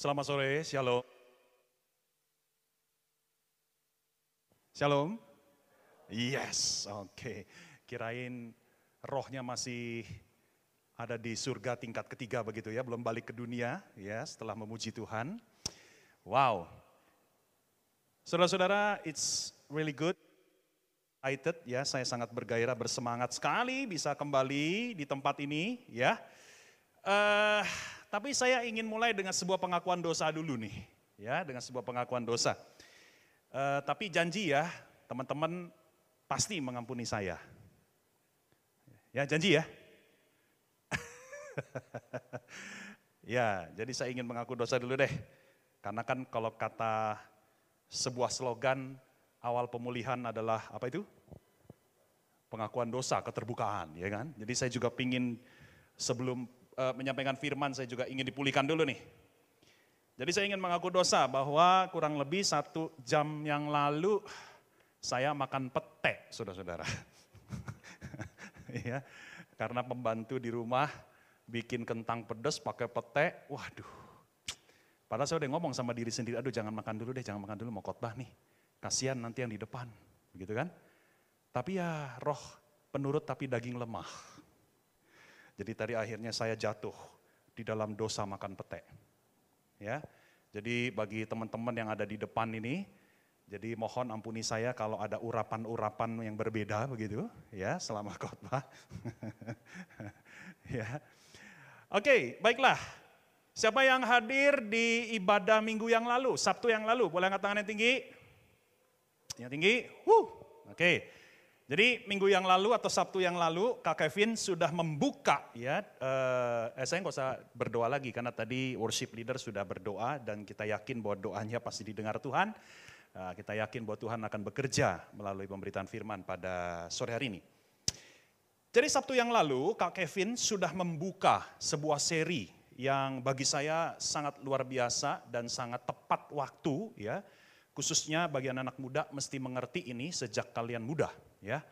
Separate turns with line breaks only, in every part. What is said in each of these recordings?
Selamat sore, Shalom. Shalom. Yes, oke. Kirain rohnya masih ada di surga tingkat ketiga begitu ya, belum balik ke dunia ya setelah memuji Tuhan. Wow. Saudara-saudara, it's really good. Excited ya, saya sangat bergairah, bersemangat sekali bisa kembali di tempat ini ya. Uh, tapi saya ingin mulai dengan sebuah pengakuan dosa dulu nih, ya, dengan sebuah pengakuan dosa. Uh, tapi janji ya, teman-teman pasti mengampuni saya. Ya, janji ya. ya, jadi saya ingin mengaku dosa dulu deh. Karena kan kalau kata sebuah slogan awal pemulihan adalah apa itu? Pengakuan dosa, keterbukaan, ya kan? Jadi saya juga pingin sebelum uh, menyampaikan firman, saya juga ingin dipulihkan dulu nih. Jadi saya ingin mengaku dosa bahwa kurang lebih satu jam yang lalu saya makan pete, saudara-saudara. ya, karena pembantu di rumah bikin kentang pedas pakai pete, waduh. Padahal saya udah ngomong sama diri sendiri, aduh jangan makan dulu deh, jangan makan dulu mau khotbah nih. Kasihan nanti yang di depan, begitu kan? Tapi ya roh penurut tapi daging lemah. Jadi tadi akhirnya saya jatuh di dalam dosa makan pete. Ya. Jadi bagi teman-teman yang ada di depan ini, jadi mohon ampuni saya kalau ada urapan-urapan yang berbeda begitu, ya, selama khotbah. ya. Oke, baiklah. Siapa yang hadir di ibadah minggu yang lalu, Sabtu yang lalu? Boleh angkat tangan yang tinggi? Yang tinggi? Huh. Oke. Jadi minggu yang lalu atau Sabtu yang lalu Kak Kevin sudah membuka ya, eh, saya nggak usah berdoa lagi karena tadi worship leader sudah berdoa dan kita yakin bahwa doanya pasti didengar Tuhan. Uh, kita yakin bahwa Tuhan akan bekerja melalui pemberitaan firman pada sore hari ini. Jadi Sabtu yang lalu Kak Kevin sudah membuka sebuah seri yang bagi saya sangat luar biasa dan sangat tepat waktu ya. Khususnya bagi anak-anak muda mesti mengerti ini sejak kalian muda ya.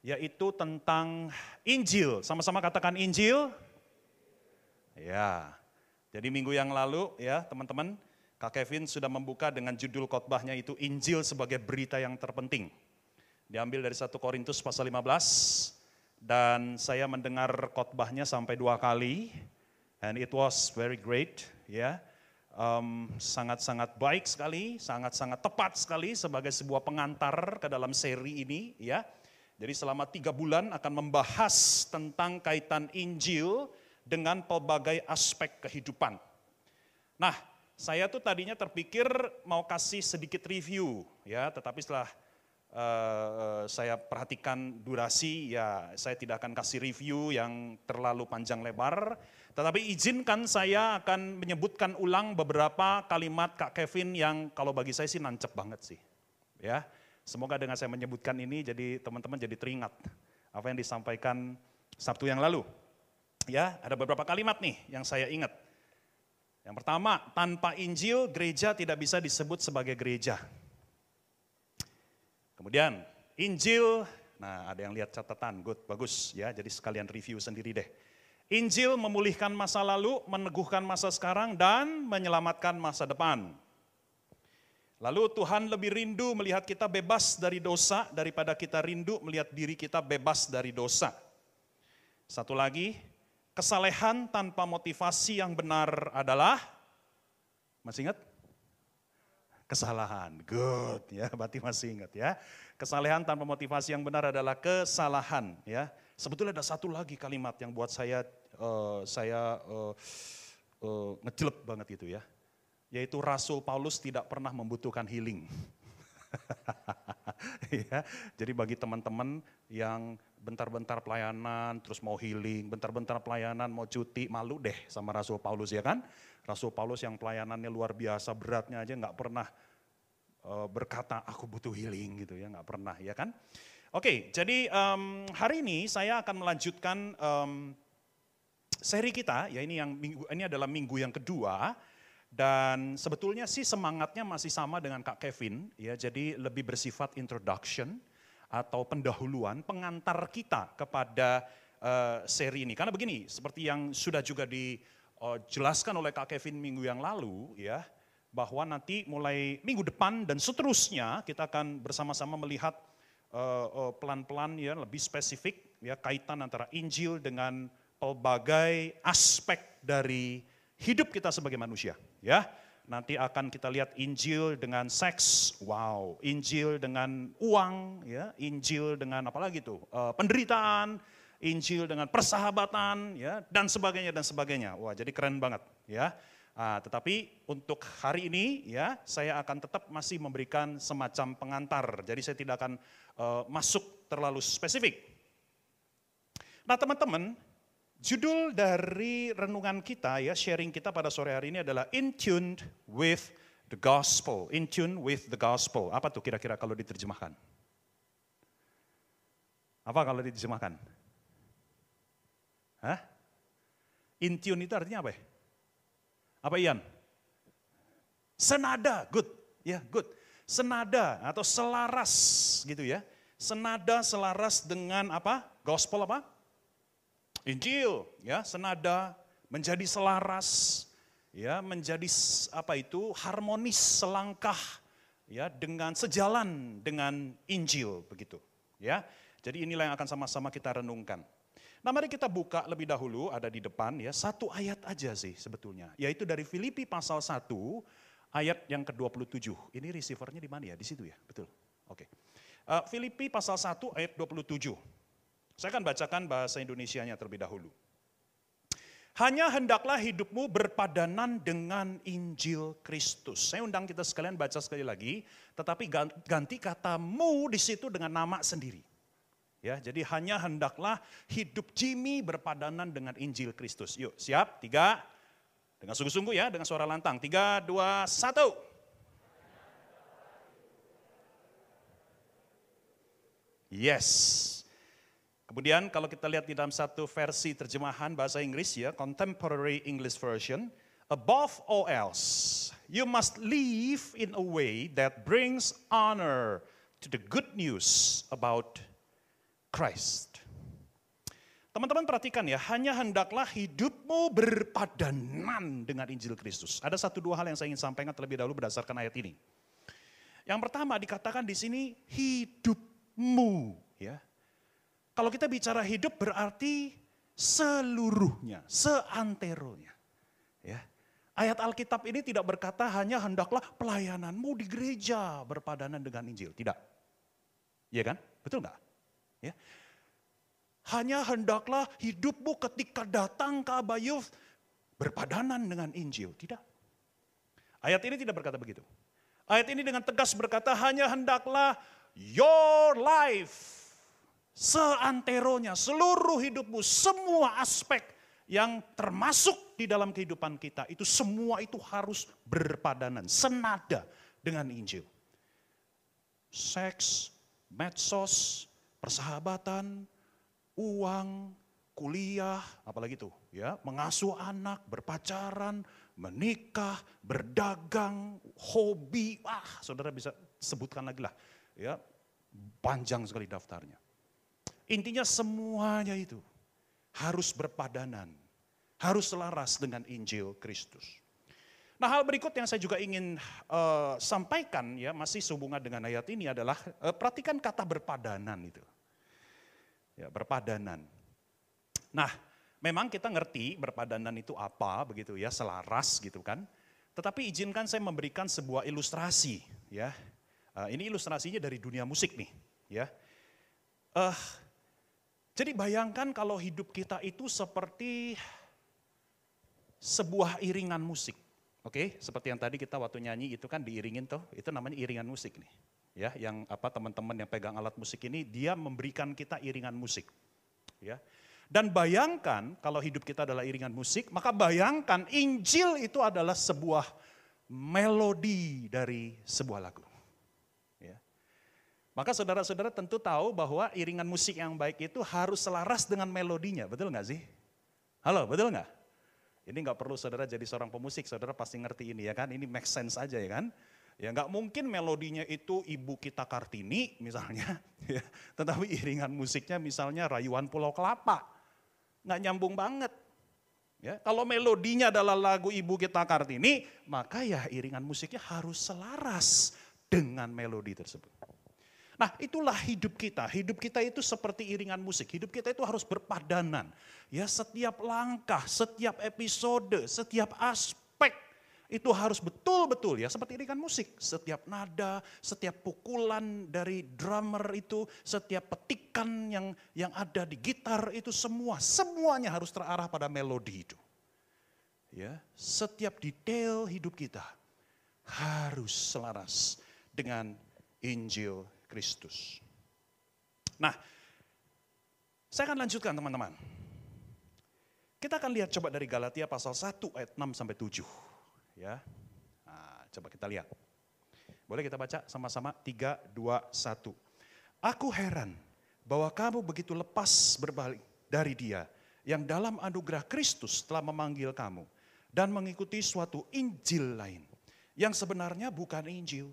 Yaitu tentang Injil. Sama-sama katakan Injil. Ya. Jadi minggu yang lalu ya teman-teman, Kak Kevin sudah membuka dengan judul khotbahnya itu Injil sebagai berita yang terpenting. Diambil dari 1 Korintus pasal 15 dan saya mendengar khotbahnya sampai dua kali and it was very great ya. sangat-sangat um, baik sekali, sangat-sangat tepat sekali sebagai sebuah pengantar ke dalam seri ini ya. Jadi selama tiga bulan akan membahas tentang kaitan Injil dengan pelbagai aspek kehidupan. Nah, saya tuh tadinya terpikir mau kasih sedikit review ya, tetapi setelah uh, saya perhatikan durasi ya saya tidak akan kasih review yang terlalu panjang lebar. Tetapi izinkan saya akan menyebutkan ulang beberapa kalimat Kak Kevin yang kalau bagi saya sih nancep banget sih. Ya, Semoga dengan saya menyebutkan ini jadi teman-teman jadi teringat apa yang disampaikan Sabtu yang lalu. Ya, ada beberapa kalimat nih yang saya ingat. Yang pertama, tanpa Injil gereja tidak bisa disebut sebagai gereja. Kemudian, Injil, nah ada yang lihat catatan, good, bagus ya, jadi sekalian review sendiri deh. Injil memulihkan masa lalu, meneguhkan masa sekarang, dan menyelamatkan masa depan. Lalu Tuhan lebih rindu melihat kita bebas dari dosa daripada kita rindu melihat diri kita bebas dari dosa. Satu lagi, kesalehan tanpa motivasi yang benar adalah, masih ingat? Kesalahan, good ya, berarti masih ingat ya. Kesalehan tanpa motivasi yang benar adalah kesalahan ya. Sebetulnya ada satu lagi kalimat yang buat saya uh, saya uh, uh, banget itu ya yaitu Rasul Paulus tidak pernah membutuhkan healing. ya, jadi bagi teman-teman yang bentar-bentar pelayanan, terus mau healing, bentar-bentar pelayanan, mau cuti, malu deh sama Rasul Paulus ya kan? Rasul Paulus yang pelayanannya luar biasa, beratnya aja nggak pernah berkata aku butuh healing gitu ya, nggak pernah ya kan? Oke, jadi um, hari ini saya akan melanjutkan um, seri kita, ya ini yang minggu ini adalah minggu yang kedua dan sebetulnya sih semangatnya masih sama dengan Kak Kevin, ya jadi lebih bersifat introduction atau pendahuluan, pengantar kita kepada uh, seri ini. Karena begini, seperti yang sudah juga di uh, jelaskan oleh Kak Kevin minggu yang lalu ya, bahwa nanti mulai minggu depan dan seterusnya kita akan bersama-sama melihat uh, uh, pelan-pelan ya lebih spesifik ya kaitan antara Injil dengan pelbagai aspek dari hidup kita sebagai manusia ya. Nanti akan kita lihat Injil dengan seks, wow, Injil dengan uang, ya, Injil dengan apa lagi tuh, uh, penderitaan, Injil dengan persahabatan, ya, dan sebagainya dan sebagainya. Wah, jadi keren banget, ya. Nah, tetapi untuk hari ini, ya, saya akan tetap masih memberikan semacam pengantar. Jadi saya tidak akan uh, masuk terlalu spesifik. Nah, teman-teman, Judul dari renungan kita ya, sharing kita pada sore hari ini adalah In Tune with the Gospel. In Tune with the Gospel. Apa tuh kira-kira kalau diterjemahkan? Apa kalau diterjemahkan? Hah? In tune itu artinya apa ya? Apa Ian? Senada, good. Ya, good. Senada atau selaras gitu ya. Senada selaras dengan apa? Gospel apa? Injil ya senada menjadi selaras ya menjadi apa itu harmonis selangkah ya dengan sejalan dengan Injil begitu ya. Jadi inilah yang akan sama-sama kita renungkan. Nah mari kita buka lebih dahulu ada di depan ya satu ayat aja sih sebetulnya yaitu dari Filipi pasal 1 ayat yang ke-27. Ini receivernya di mana ya? Di situ ya, betul. Oke. Uh, Filipi pasal 1 ayat 27. Saya akan bacakan bahasa Indonesianya terlebih dahulu. Hanya hendaklah hidupmu berpadanan dengan Injil Kristus. Saya undang kita sekalian baca sekali lagi, tetapi ganti kata mu di situ dengan nama sendiri. Ya, jadi hanya hendaklah hidup Jimmy berpadanan dengan Injil Kristus. Yuk, siap? Tiga, dengan sungguh-sungguh ya, dengan suara lantang. Tiga, dua, satu. Yes, Kemudian kalau kita lihat di dalam satu versi terjemahan bahasa Inggris ya, Contemporary English Version, above all else, you must live in a way that brings honor to the good news about Christ. Teman-teman perhatikan ya, hanya hendaklah hidupmu berpadanan dengan Injil Kristus. Ada satu dua hal yang saya ingin sampaikan terlebih dahulu berdasarkan ayat ini. Yang pertama dikatakan di sini hidupmu, ya. Kalau kita bicara hidup berarti seluruhnya, seanteronya. Ya. Ayat Alkitab ini tidak berkata hanya hendaklah pelayananmu di gereja berpadanan dengan Injil. Tidak. Iya kan? Betul nggak? Ya. Hanya hendaklah hidupmu ketika datang ke Abayuf berpadanan dengan Injil. Tidak. Ayat ini tidak berkata begitu. Ayat ini dengan tegas berkata hanya hendaklah your life seanteronya, seluruh hidupmu, semua aspek yang termasuk di dalam kehidupan kita, itu semua itu harus berpadanan, senada dengan Injil. Seks, medsos, persahabatan, uang, kuliah, apalagi itu, ya, mengasuh anak, berpacaran, menikah, berdagang, hobi, ah, saudara bisa sebutkan lagi lah, ya, panjang sekali daftarnya. Intinya semuanya itu harus berpadanan, harus selaras dengan Injil Kristus. Nah hal berikut yang saya juga ingin uh, sampaikan ya masih sehubungan dengan ayat ini adalah uh, perhatikan kata berpadanan itu. Ya, berpadanan. Nah memang kita ngerti berpadanan itu apa begitu ya selaras gitu kan. Tetapi izinkan saya memberikan sebuah ilustrasi ya. Uh, ini ilustrasinya dari dunia musik nih ya. Uh, jadi bayangkan kalau hidup kita itu seperti sebuah iringan musik. Oke, seperti yang tadi kita waktu nyanyi itu kan diiringin tuh, itu namanya iringan musik nih. Ya, yang apa teman-teman yang pegang alat musik ini dia memberikan kita iringan musik. Ya. Dan bayangkan kalau hidup kita adalah iringan musik, maka bayangkan Injil itu adalah sebuah melodi dari sebuah lagu. Maka saudara-saudara tentu tahu bahwa iringan musik yang baik itu harus selaras dengan melodinya, betul nggak sih? Halo, betul nggak? Ini nggak perlu saudara jadi seorang pemusik, saudara pasti ngerti ini ya kan, ini make sense aja ya kan. Ya nggak mungkin melodinya itu ibu kita Kartini misalnya, ya. tetapi iringan musiknya misalnya Rayuan Pulau Kelapa. Nggak nyambung banget. Ya, kalau melodinya adalah lagu Ibu kita Kartini, maka ya iringan musiknya harus selaras dengan melodi tersebut. Nah itulah hidup kita. Hidup kita itu seperti iringan musik. Hidup kita itu harus berpadanan. Ya setiap langkah, setiap episode, setiap aspek itu harus betul-betul ya seperti iringan musik. Setiap nada, setiap pukulan dari drummer itu, setiap petikan yang yang ada di gitar itu semua semuanya harus terarah pada melodi itu. Ya, setiap detail hidup kita harus selaras dengan Injil Kristus. Nah, saya akan lanjutkan teman-teman. Kita akan lihat coba dari Galatia pasal 1 ayat 6 sampai 7. Ya. Nah, coba kita lihat. Boleh kita baca sama-sama 3 2 1. Aku heran bahwa kamu begitu lepas berbalik dari Dia yang dalam anugerah Kristus telah memanggil kamu dan mengikuti suatu Injil lain yang sebenarnya bukan Injil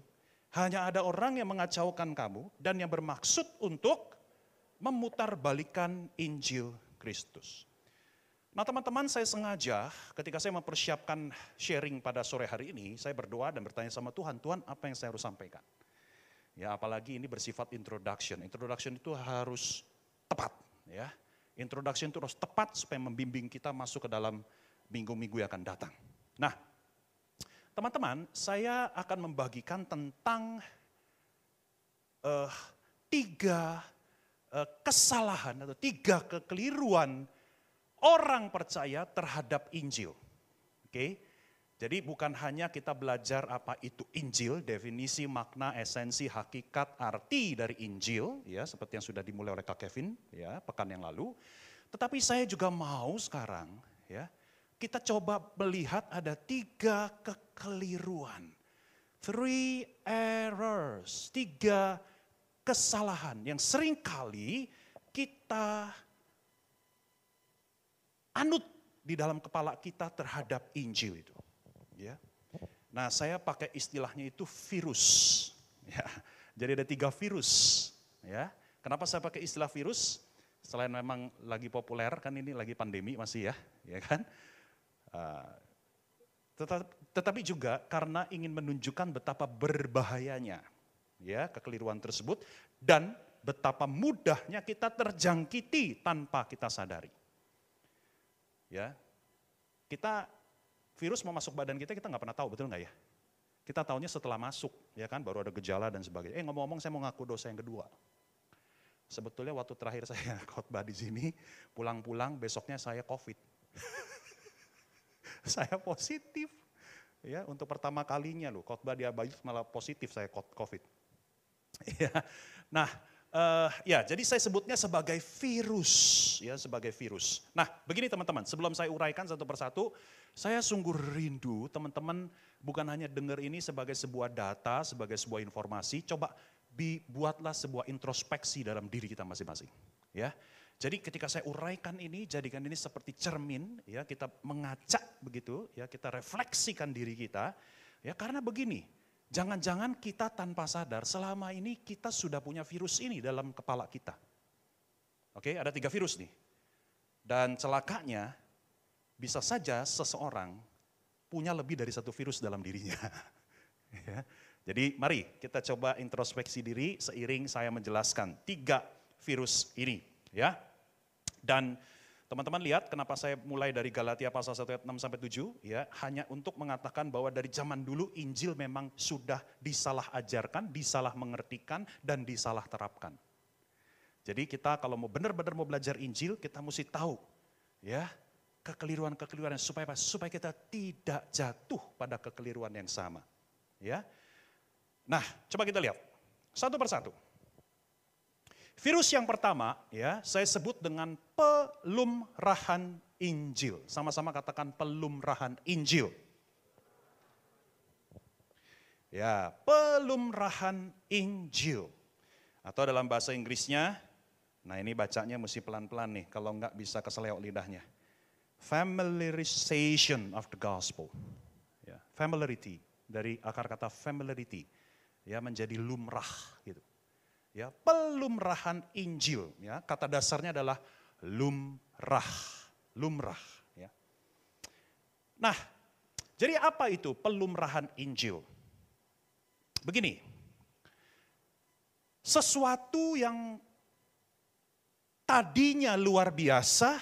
hanya ada orang yang mengacaukan kamu dan yang bermaksud untuk memutarbalikan Injil Kristus. Nah teman-teman saya sengaja ketika saya mempersiapkan sharing pada sore hari ini, saya berdoa dan bertanya sama Tuhan, Tuhan apa yang saya harus sampaikan? Ya apalagi ini bersifat introduction. Introduction itu harus tepat ya. Introduction itu harus tepat supaya membimbing kita masuk ke dalam minggu-minggu yang akan datang. Nah Teman-teman, saya akan membagikan tentang uh, tiga uh, kesalahan atau tiga kekeliruan orang percaya terhadap Injil. Oke, jadi bukan hanya kita belajar apa itu Injil, definisi, makna, esensi, hakikat, arti dari Injil, ya seperti yang sudah dimulai oleh Kak Kevin, ya pekan yang lalu. Tetapi saya juga mau sekarang, ya kita coba melihat ada tiga kekeliruan. Three errors, tiga kesalahan yang sering kali kita anut di dalam kepala kita terhadap Injil itu. Ya. Nah saya pakai istilahnya itu virus. Ya. Jadi ada tiga virus. Ya. Kenapa saya pakai istilah virus? Selain memang lagi populer kan ini lagi pandemi masih ya, ya kan? Ah, tetapi juga karena ingin menunjukkan betapa berbahayanya ya kekeliruan tersebut dan betapa mudahnya kita terjangkiti tanpa kita sadari. Ya, kita virus mau masuk badan kita kita nggak pernah tahu betul nggak ya? Kita tahunya setelah masuk, ya kan, baru ada gejala dan sebagainya. Eh ngomong-ngomong saya mau ngaku dosa yang kedua. Sebetulnya waktu terakhir saya khotbah di sini, pulang-pulang besoknya saya covid. saya positif. Ya, untuk pertama kalinya loh, khotbah di Abayus malah positif saya COVID. Ya. Nah, uh, ya jadi saya sebutnya sebagai virus, ya sebagai virus. Nah, begini teman-teman, sebelum saya uraikan satu persatu, saya sungguh rindu teman-teman bukan hanya dengar ini sebagai sebuah data, sebagai sebuah informasi, coba dibuatlah sebuah introspeksi dalam diri kita masing-masing. Ya, jadi ketika saya uraikan ini, jadikan ini seperti cermin, ya kita mengacak begitu, ya kita refleksikan diri kita, ya karena begini, jangan-jangan kita tanpa sadar selama ini kita sudah punya virus ini dalam kepala kita. Oke, ada tiga virus nih. Dan celakanya bisa saja seseorang punya lebih dari satu virus dalam dirinya. ya. Jadi mari kita coba introspeksi diri seiring saya menjelaskan tiga virus ini. Ya, dan teman-teman lihat kenapa saya mulai dari Galatia pasal 1 ayat 6 sampai 7 ya, hanya untuk mengatakan bahwa dari zaman dulu Injil memang sudah disalah ajarkan, disalah mengertikan dan disalah terapkan. Jadi kita kalau mau benar-benar mau belajar Injil, kita mesti tahu ya kekeliruan-kekeliruan supaya? Supaya kita tidak jatuh pada kekeliruan yang sama. Ya. Nah, coba kita lihat satu persatu. Virus yang pertama ya saya sebut dengan pelumrahan Injil. Sama-sama katakan pelumrahan Injil. Ya, pelumrahan Injil. Atau dalam bahasa Inggrisnya, nah ini bacanya mesti pelan-pelan nih, kalau enggak bisa keseleok lidahnya. Familiarization of the gospel. Ya, familiarity, dari akar kata familiarity. Ya, menjadi lumrah gitu ya pelumrahan Injil ya kata dasarnya adalah lumrah lumrah ya Nah, jadi apa itu pelumrahan Injil? Begini, sesuatu yang tadinya luar biasa,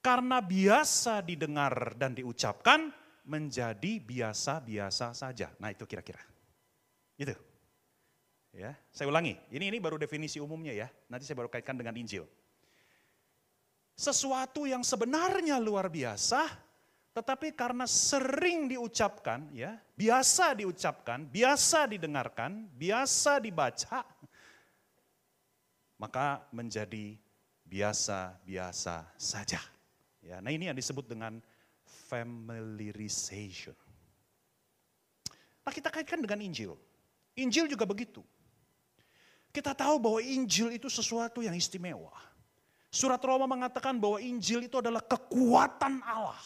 karena biasa didengar dan diucapkan, menjadi biasa-biasa saja. Nah itu kira-kira. Itu. Ya, saya ulangi. Ini ini baru definisi umumnya ya. Nanti saya baru kaitkan dengan Injil. Sesuatu yang sebenarnya luar biasa, tetapi karena sering diucapkan, ya, biasa diucapkan, biasa didengarkan, biasa dibaca, maka menjadi biasa-biasa saja. Ya, nah ini yang disebut dengan familiarization. Nah kita kaitkan dengan Injil. Injil juga begitu. Kita tahu bahwa Injil itu sesuatu yang istimewa. Surat Roma mengatakan bahwa Injil itu adalah kekuatan Allah.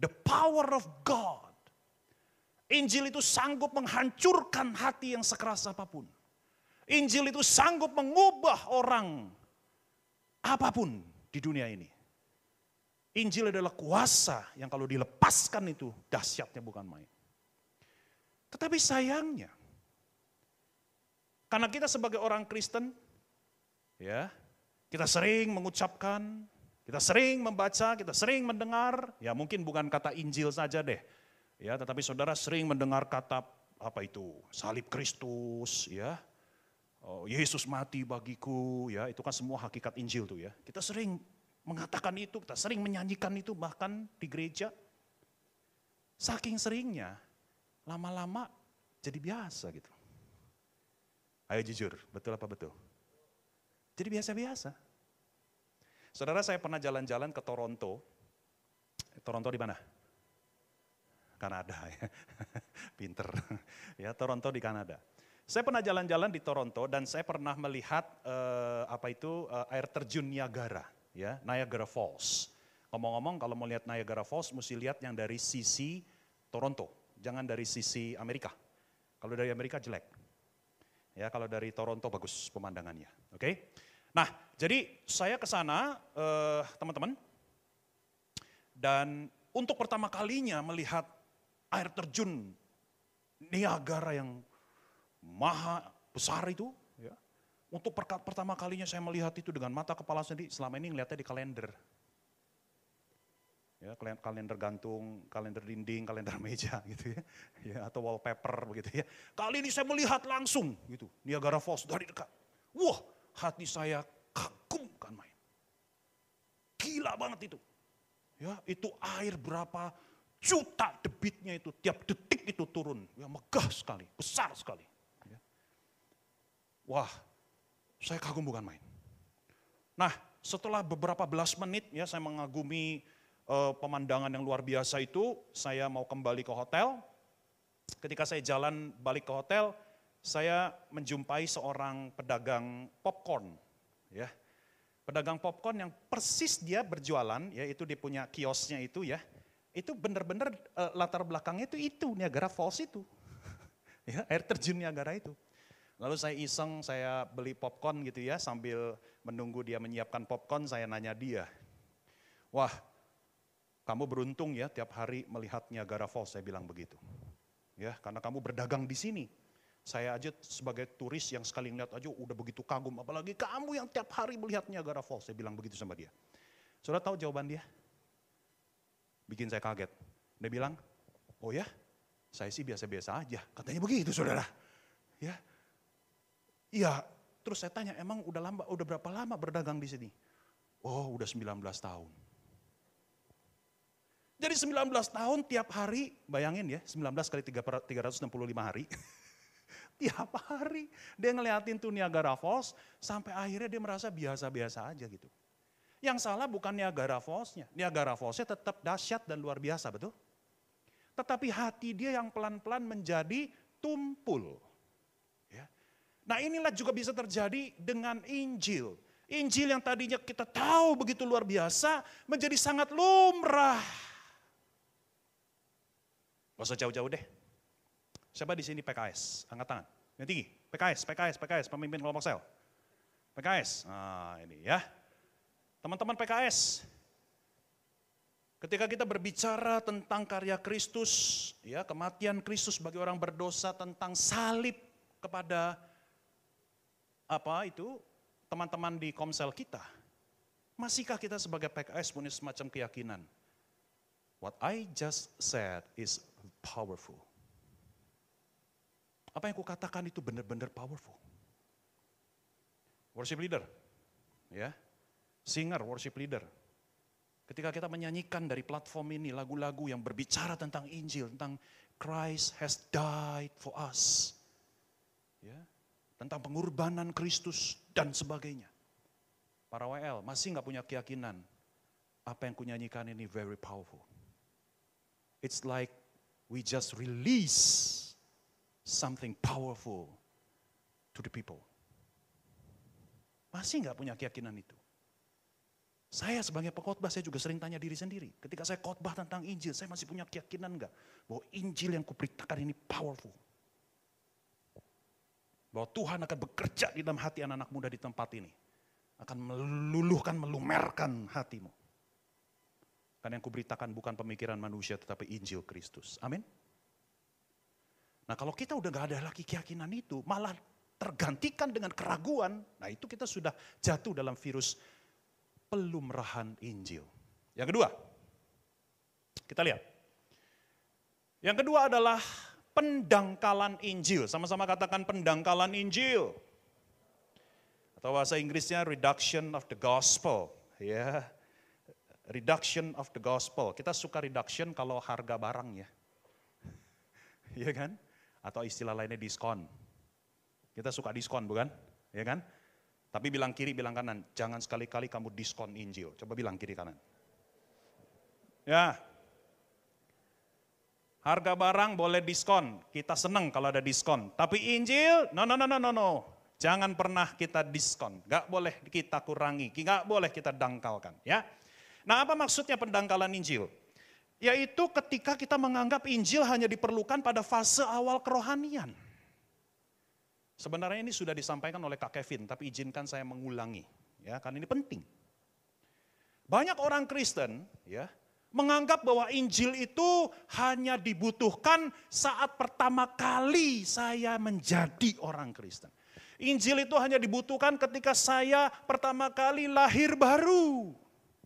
The power of God. Injil itu sanggup menghancurkan hati yang sekeras apa pun. Injil itu sanggup mengubah orang apa pun di dunia ini. Injil adalah kuasa yang kalau dilepaskan itu dahsyatnya bukan main. Tetapi sayangnya, karena kita sebagai orang Kristen, ya, kita sering mengucapkan, kita sering membaca, kita sering mendengar, ya mungkin bukan kata Injil saja deh, ya, tetapi saudara sering mendengar kata apa itu salib Kristus, ya, oh, Yesus mati bagiku, ya, itu kan semua hakikat Injil tuh ya. Kita sering mengatakan itu, kita sering menyanyikan itu bahkan di gereja. Saking seringnya, lama-lama jadi biasa gitu. Ayo jujur, betul apa betul? Jadi biasa-biasa. Saudara saya pernah jalan-jalan ke Toronto. Toronto di mana? Kanada ya. Pinter. Ya, Toronto di Kanada. Saya pernah jalan-jalan di Toronto dan saya pernah melihat uh, apa itu uh, air terjun Niagara ya Niagara Falls. Ngomong-ngomong kalau mau lihat Niagara Falls mesti lihat yang dari sisi Toronto, jangan dari sisi Amerika. Kalau dari Amerika jelek. Ya, kalau dari Toronto bagus pemandangannya. Oke. Okay? Nah, jadi saya ke sana eh, teman-teman dan untuk pertama kalinya melihat air terjun Niagara yang maha besar itu untuk pertama kalinya saya melihat itu dengan mata kepala sendiri, selama ini ngeliatnya di kalender. Ya, kalender gantung, kalender dinding, kalender meja gitu ya. ya atau wallpaper begitu ya. Kali ini saya melihat langsung gitu, Niagara Falls dari dekat. Wah, hati saya kagum kan main. Gila banget itu. Ya, itu air berapa juta debitnya itu tiap detik itu turun. Ya megah sekali, besar sekali. Ya. Wah, saya kagum bukan main. Nah, setelah beberapa belas menit ya saya mengagumi uh, pemandangan yang luar biasa itu, saya mau kembali ke hotel. Ketika saya jalan balik ke hotel, saya menjumpai seorang pedagang popcorn, ya. Pedagang popcorn yang persis dia berjualan, ya itu dia punya kiosnya itu ya. Itu benar-benar uh, latar belakangnya itu itu Niagara Falls itu. ya, air terjun Niagara itu. Lalu saya iseng, saya beli popcorn gitu ya, sambil menunggu dia menyiapkan popcorn, saya nanya dia. Wah, kamu beruntung ya tiap hari melihat Niagara Falls, saya bilang begitu. Ya, karena kamu berdagang di sini. Saya aja sebagai turis yang sekali ngeliat aja udah begitu kagum, apalagi kamu yang tiap hari melihat Niagara Falls, saya bilang begitu sama dia. Saudara tahu jawaban dia? Bikin saya kaget. Dia bilang, oh ya, saya sih biasa-biasa aja. Katanya begitu saudara. Ya, Iya, terus saya tanya, emang udah lama, udah berapa lama berdagang di sini? Oh, udah 19 tahun. Jadi 19 tahun tiap hari, bayangin ya, 19 kali 365 hari. tiap hari dia ngeliatin tuh Niagara Falls, sampai akhirnya dia merasa biasa-biasa aja gitu. Yang salah bukan Niagara Falls-nya. Niagara Falls-nya tetap dahsyat dan luar biasa, betul? Tetapi hati dia yang pelan-pelan menjadi tumpul. Nah inilah juga bisa terjadi dengan Injil. Injil yang tadinya kita tahu begitu luar biasa menjadi sangat lumrah. Gak usah jauh-jauh deh. Siapa di sini PKS? Angkat tangan. Yang tinggi. PKS, PKS, PKS, pemimpin kelompok sel. PKS. Nah ini ya. Teman-teman PKS. Ketika kita berbicara tentang karya Kristus, ya kematian Kristus bagi orang berdosa tentang salib kepada apa itu teman-teman di Komsel kita. Masihkah kita sebagai PKS punya semacam keyakinan? What I just said is powerful. Apa yang kukatakan itu benar-benar powerful. Worship leader, ya, singer, worship leader, Ketika kita menyanyikan dari platform ini lagu-lagu yang berbicara tentang Injil, tentang Christ has died for us. Ya, tentang pengorbanan Kristus dan sebagainya. Para WL masih nggak punya keyakinan apa yang kunyanyikan ini very powerful. It's like we just release something powerful to the people. Masih nggak punya keyakinan itu? Saya sebagai pengkhotbah saya juga sering tanya diri sendiri. Ketika saya khotbah tentang Injil, saya masih punya keyakinan enggak bahwa Injil yang kuberitakan ini powerful. Bahwa Tuhan akan bekerja di dalam hati anak-anak muda di tempat ini. Akan meluluhkan, melumerkan hatimu. Karena yang kuberitakan bukan pemikiran manusia tetapi Injil Kristus. Amin. Nah kalau kita udah gak ada lagi keyakinan itu, malah tergantikan dengan keraguan. Nah itu kita sudah jatuh dalam virus pelumrahan Injil. Yang kedua, kita lihat. Yang kedua adalah pendangkalan Injil. Sama-sama katakan pendangkalan Injil. Atau bahasa Inggrisnya reduction of the gospel. Ya, reduction of the gospel. Kita suka reduction kalau harga barang ya. Iya kan? Atau istilah lainnya diskon. Kita suka diskon bukan? Ya kan? Tapi bilang kiri, bilang kanan. Jangan sekali-kali kamu diskon Injil. Coba bilang kiri kanan. Ya. Harga barang boleh diskon. Kita senang kalau ada diskon. Tapi Injil, no, no, no, no, no, no. Jangan pernah kita diskon. Gak boleh kita kurangi. Gak boleh kita dangkalkan. Ya. Nah apa maksudnya pendangkalan Injil? Yaitu ketika kita menganggap Injil hanya diperlukan pada fase awal kerohanian. Sebenarnya ini sudah disampaikan oleh Kak Kevin, tapi izinkan saya mengulangi, ya, karena ini penting. Banyak orang Kristen, ya, menganggap bahwa Injil itu hanya dibutuhkan saat pertama kali saya menjadi orang Kristen. Injil itu hanya dibutuhkan ketika saya pertama kali lahir baru.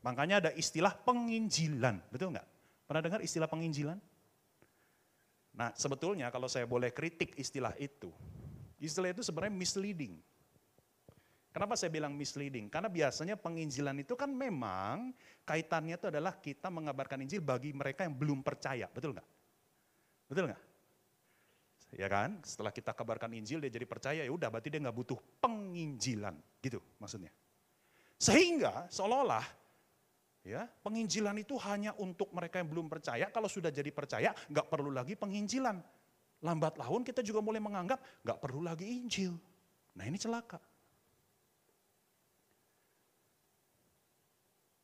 Makanya ada istilah penginjilan, betul nggak? Pernah dengar istilah penginjilan? Nah sebetulnya kalau saya boleh kritik istilah itu, Istilah itu sebenarnya misleading. Kenapa saya bilang misleading? Karena biasanya penginjilan itu kan memang kaitannya itu adalah kita mengabarkan Injil bagi mereka yang belum percaya. Betul nggak? Betul nggak? Ya kan? Setelah kita kabarkan Injil dia jadi percaya ya udah berarti dia nggak butuh penginjilan. Gitu maksudnya. Sehingga seolah-olah ya penginjilan itu hanya untuk mereka yang belum percaya. Kalau sudah jadi percaya nggak perlu lagi penginjilan. Lambat laun kita juga mulai menganggap gak perlu lagi Injil. Nah ini celaka.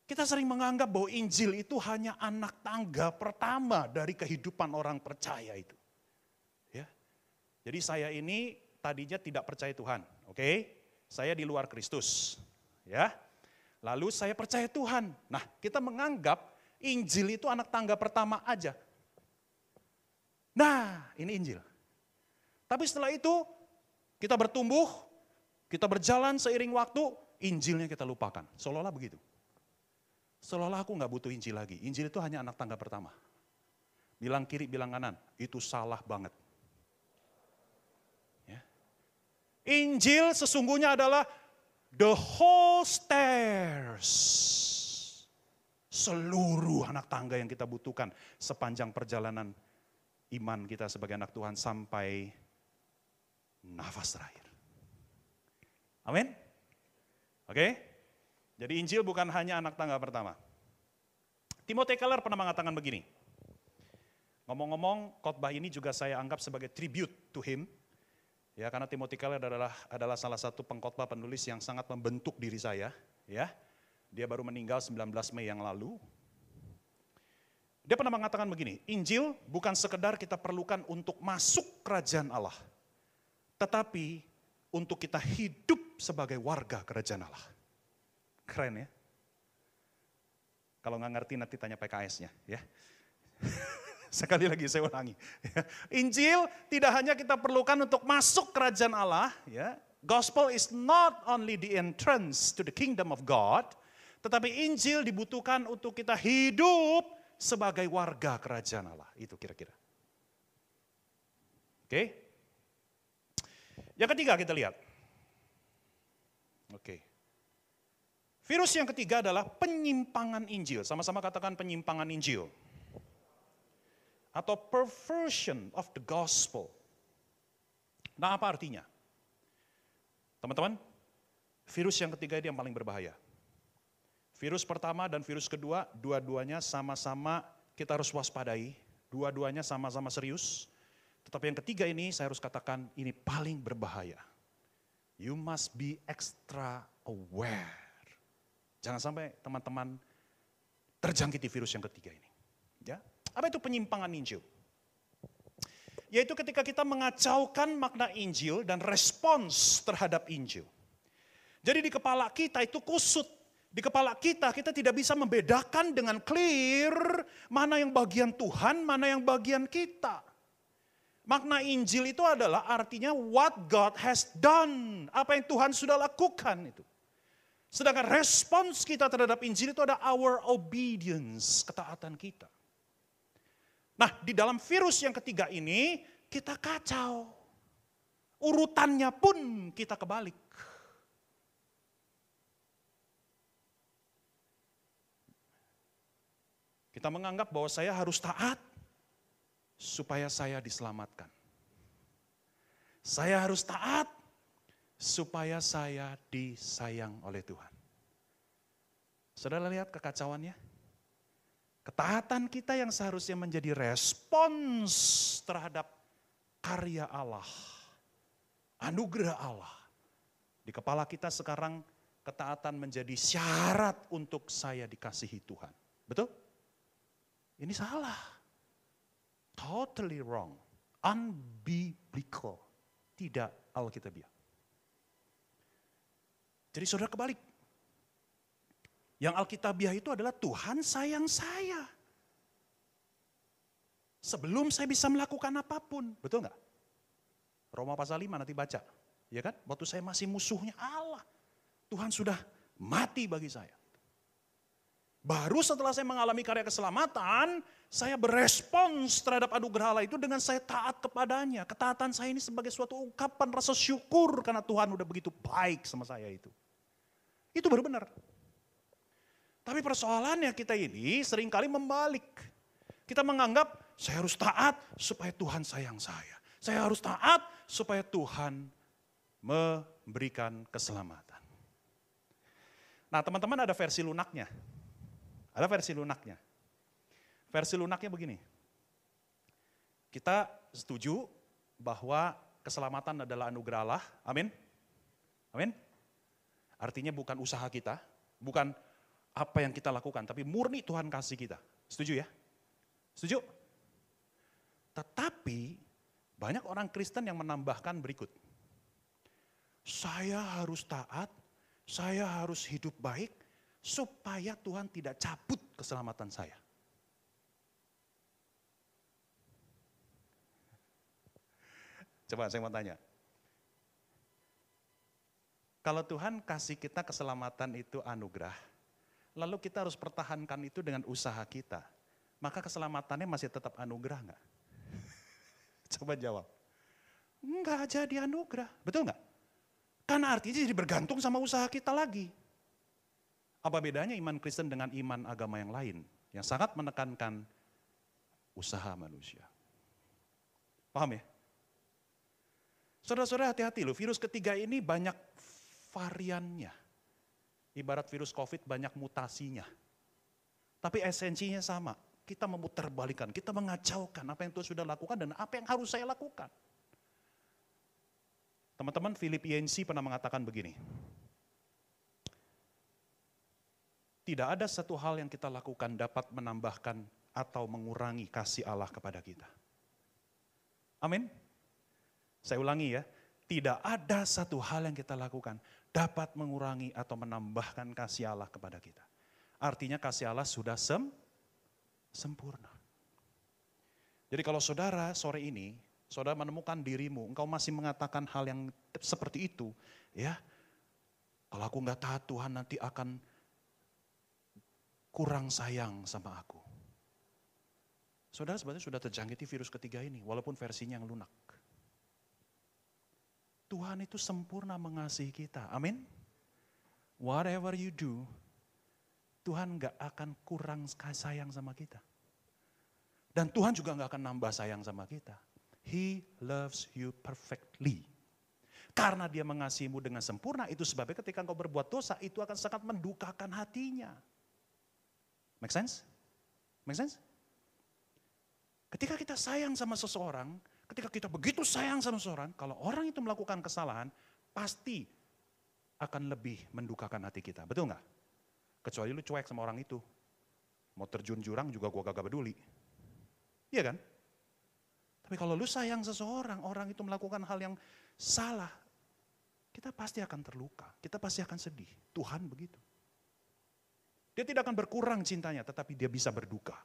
Kita sering menganggap bahwa Injil itu hanya anak tangga pertama dari kehidupan orang percaya itu. Ya. Jadi saya ini tadinya tidak percaya Tuhan, oke? Okay? Saya di luar Kristus. Ya. Lalu saya percaya Tuhan. Nah, kita menganggap Injil itu anak tangga pertama aja. Nah, ini Injil. Tapi setelah itu kita bertumbuh, kita berjalan seiring waktu, Injilnya kita lupakan. Seolah-olah begitu. Seolah-olah aku nggak butuh Injil lagi. Injil itu hanya anak tangga pertama. Bilang kiri, bilang kanan. Itu salah banget. Ya. Injil sesungguhnya adalah the whole stairs. Seluruh anak tangga yang kita butuhkan sepanjang perjalanan iman kita sebagai anak Tuhan sampai nafas terakhir. Amin? Oke? Jadi Injil bukan hanya anak tangga pertama. Timothy Keller pernah mengatakan begini. Ngomong-ngomong, khotbah ini juga saya anggap sebagai tribute to him. Ya, karena Timothy Keller adalah adalah salah satu pengkhotbah penulis yang sangat membentuk diri saya, ya. Dia baru meninggal 19 Mei yang lalu, dia pernah mengatakan begini, Injil bukan sekedar kita perlukan untuk masuk kerajaan Allah. Tetapi untuk kita hidup sebagai warga kerajaan Allah. Keren ya. Kalau nggak ngerti nanti tanya PKS-nya ya. Sekali lagi saya ulangi. Ya. Injil tidak hanya kita perlukan untuk masuk kerajaan Allah, ya. Gospel is not only the entrance to the kingdom of God, tetapi Injil dibutuhkan untuk kita hidup sebagai warga kerajaan Allah. Itu kira-kira. Oke. Yang ketiga kita lihat. Oke. Virus yang ketiga adalah penyimpangan Injil. Sama-sama katakan penyimpangan Injil. Atau perversion of the gospel. Nah apa artinya? Teman-teman, virus yang ketiga ini yang paling berbahaya. Virus pertama dan virus kedua, dua-duanya sama-sama kita harus waspadai. Dua-duanya sama-sama serius. Tetapi yang ketiga ini saya harus katakan ini paling berbahaya. You must be extra aware Jangan sampai teman-teman terjangkiti virus yang ketiga ini. Apa itu penyimpangan Injil? Yaitu ketika kita mengacaukan makna Injil dan respons terhadap Injil. Jadi di kepala kita itu kusut. Di kepala kita, kita tidak bisa membedakan dengan clear mana yang bagian Tuhan, mana yang bagian kita. Makna Injil itu adalah artinya what God has done. Apa yang Tuhan sudah lakukan itu. Sedangkan respons kita terhadap Injil itu ada our obedience, ketaatan kita. Nah, di dalam virus yang ketiga ini kita kacau. Urutannya pun kita kebalik. Kita menganggap bahwa saya harus taat supaya saya diselamatkan. Saya harus taat supaya saya disayang oleh Tuhan. Saudara lihat kekacauannya? Ketaatan kita yang seharusnya menjadi respons terhadap karya Allah, anugerah Allah. Di kepala kita sekarang ketaatan menjadi syarat untuk saya dikasihi Tuhan. Betul? Ini salah. Totally wrong. Unbiblical. Tidak alkitabiah. Jadi saudara kebalik. Yang Alkitabiah itu adalah Tuhan sayang saya. Sebelum saya bisa melakukan apa pun. Betul nggak? Roma pasal 5 nanti baca. Ya kan? Waktu saya masih musuhnya Allah. Tuhan sudah mati bagi saya. Baru setelah saya mengalami karya keselamatan, saya berespons terhadap anugerah Allah itu dengan saya taat kepadanya. Ketaatan saya ini sebagai suatu ungkapan rasa syukur karena Tuhan udah begitu baik sama saya itu. Itu baru benar. Tapi persoalannya kita ini sering kali membalik. Kita menganggap saya harus taat supaya Tuhan sayang saya. Saya harus taat supaya Tuhan memberikan keselamatan. Nah teman-teman ada versi lunaknya. Ada versi lunaknya. Versi lunaknya begini. Kita setuju bahwa keselamatan adalah anugerah Allah. Amin. Amin. Artinya bukan usaha kita, bukan apa yang kita lakukan, tapi murni Tuhan kasih kita. Setuju ya? Setuju? Tetapi banyak orang Kristen yang menambahkan berikut. Saya harus taat, saya harus hidup baik, supaya Tuhan tidak cabut keselamatan saya. Coba saya mau tanya, kalau Tuhan kasih kita keselamatan itu anugerah, lalu kita harus pertahankan itu dengan usaha kita, maka keselamatannya masih tetap anugerah nggak? Coba jawab. Enggak jadi anugerah, betul nggak? Karena artinya jadi bergantung sama usaha kita lagi. Apa bedanya iman Kristen dengan iman agama yang lain? Yang sangat menekankan usaha manusia. Paham ya? Saudara-saudara hati-hati loh, virus ketiga ini banyak variannya. Ibarat virus COVID banyak mutasinya. Tapi esensinya sama. Kita memutarbalikkan, kita mengacaukan apa yang Tuhan sudah lakukan dan apa yang harus saya lakukan. Teman-teman, Philip Yancey pernah mengatakan begini. Tidak ada satu hal yang kita lakukan dapat menambahkan atau mengurangi kasih Allah kepada kita. Amin. Saya ulangi ya, tidak ada satu hal yang kita lakukan dapat mengurangi atau menambahkan kasih Allah kepada kita. artinya kasih Allah sudah sem sempurna. Jadi kalau saudara sore ini, saudara menemukan dirimu, engkau masih mengatakan hal yang seperti itu, ya, kalau aku nggak taat Tuhan nanti akan kurang sayang sama aku. Saudara sebenarnya sudah terjangkiti virus ketiga ini, walaupun versinya yang lunak. Tuhan itu sempurna mengasihi kita, amin. Whatever you do, Tuhan gak akan kurang sayang sama kita. Dan Tuhan juga gak akan nambah sayang sama kita. He loves you perfectly. Karena dia mengasihimu dengan sempurna, itu sebabnya ketika engkau berbuat dosa, itu akan sangat mendukakan hatinya. Make sense? Make sense? Ketika kita sayang sama seseorang, ketika kita begitu sayang sama seseorang, kalau orang itu melakukan kesalahan, pasti akan lebih mendukakan hati kita. Betul nggak? Kecuali lu cuek sama orang itu. Mau terjun jurang juga gua gak peduli. Iya kan? Tapi kalau lu sayang seseorang, orang itu melakukan hal yang salah, kita pasti akan terluka, kita pasti akan sedih. Tuhan begitu. Dia tidak akan berkurang cintanya, tetapi dia bisa berduka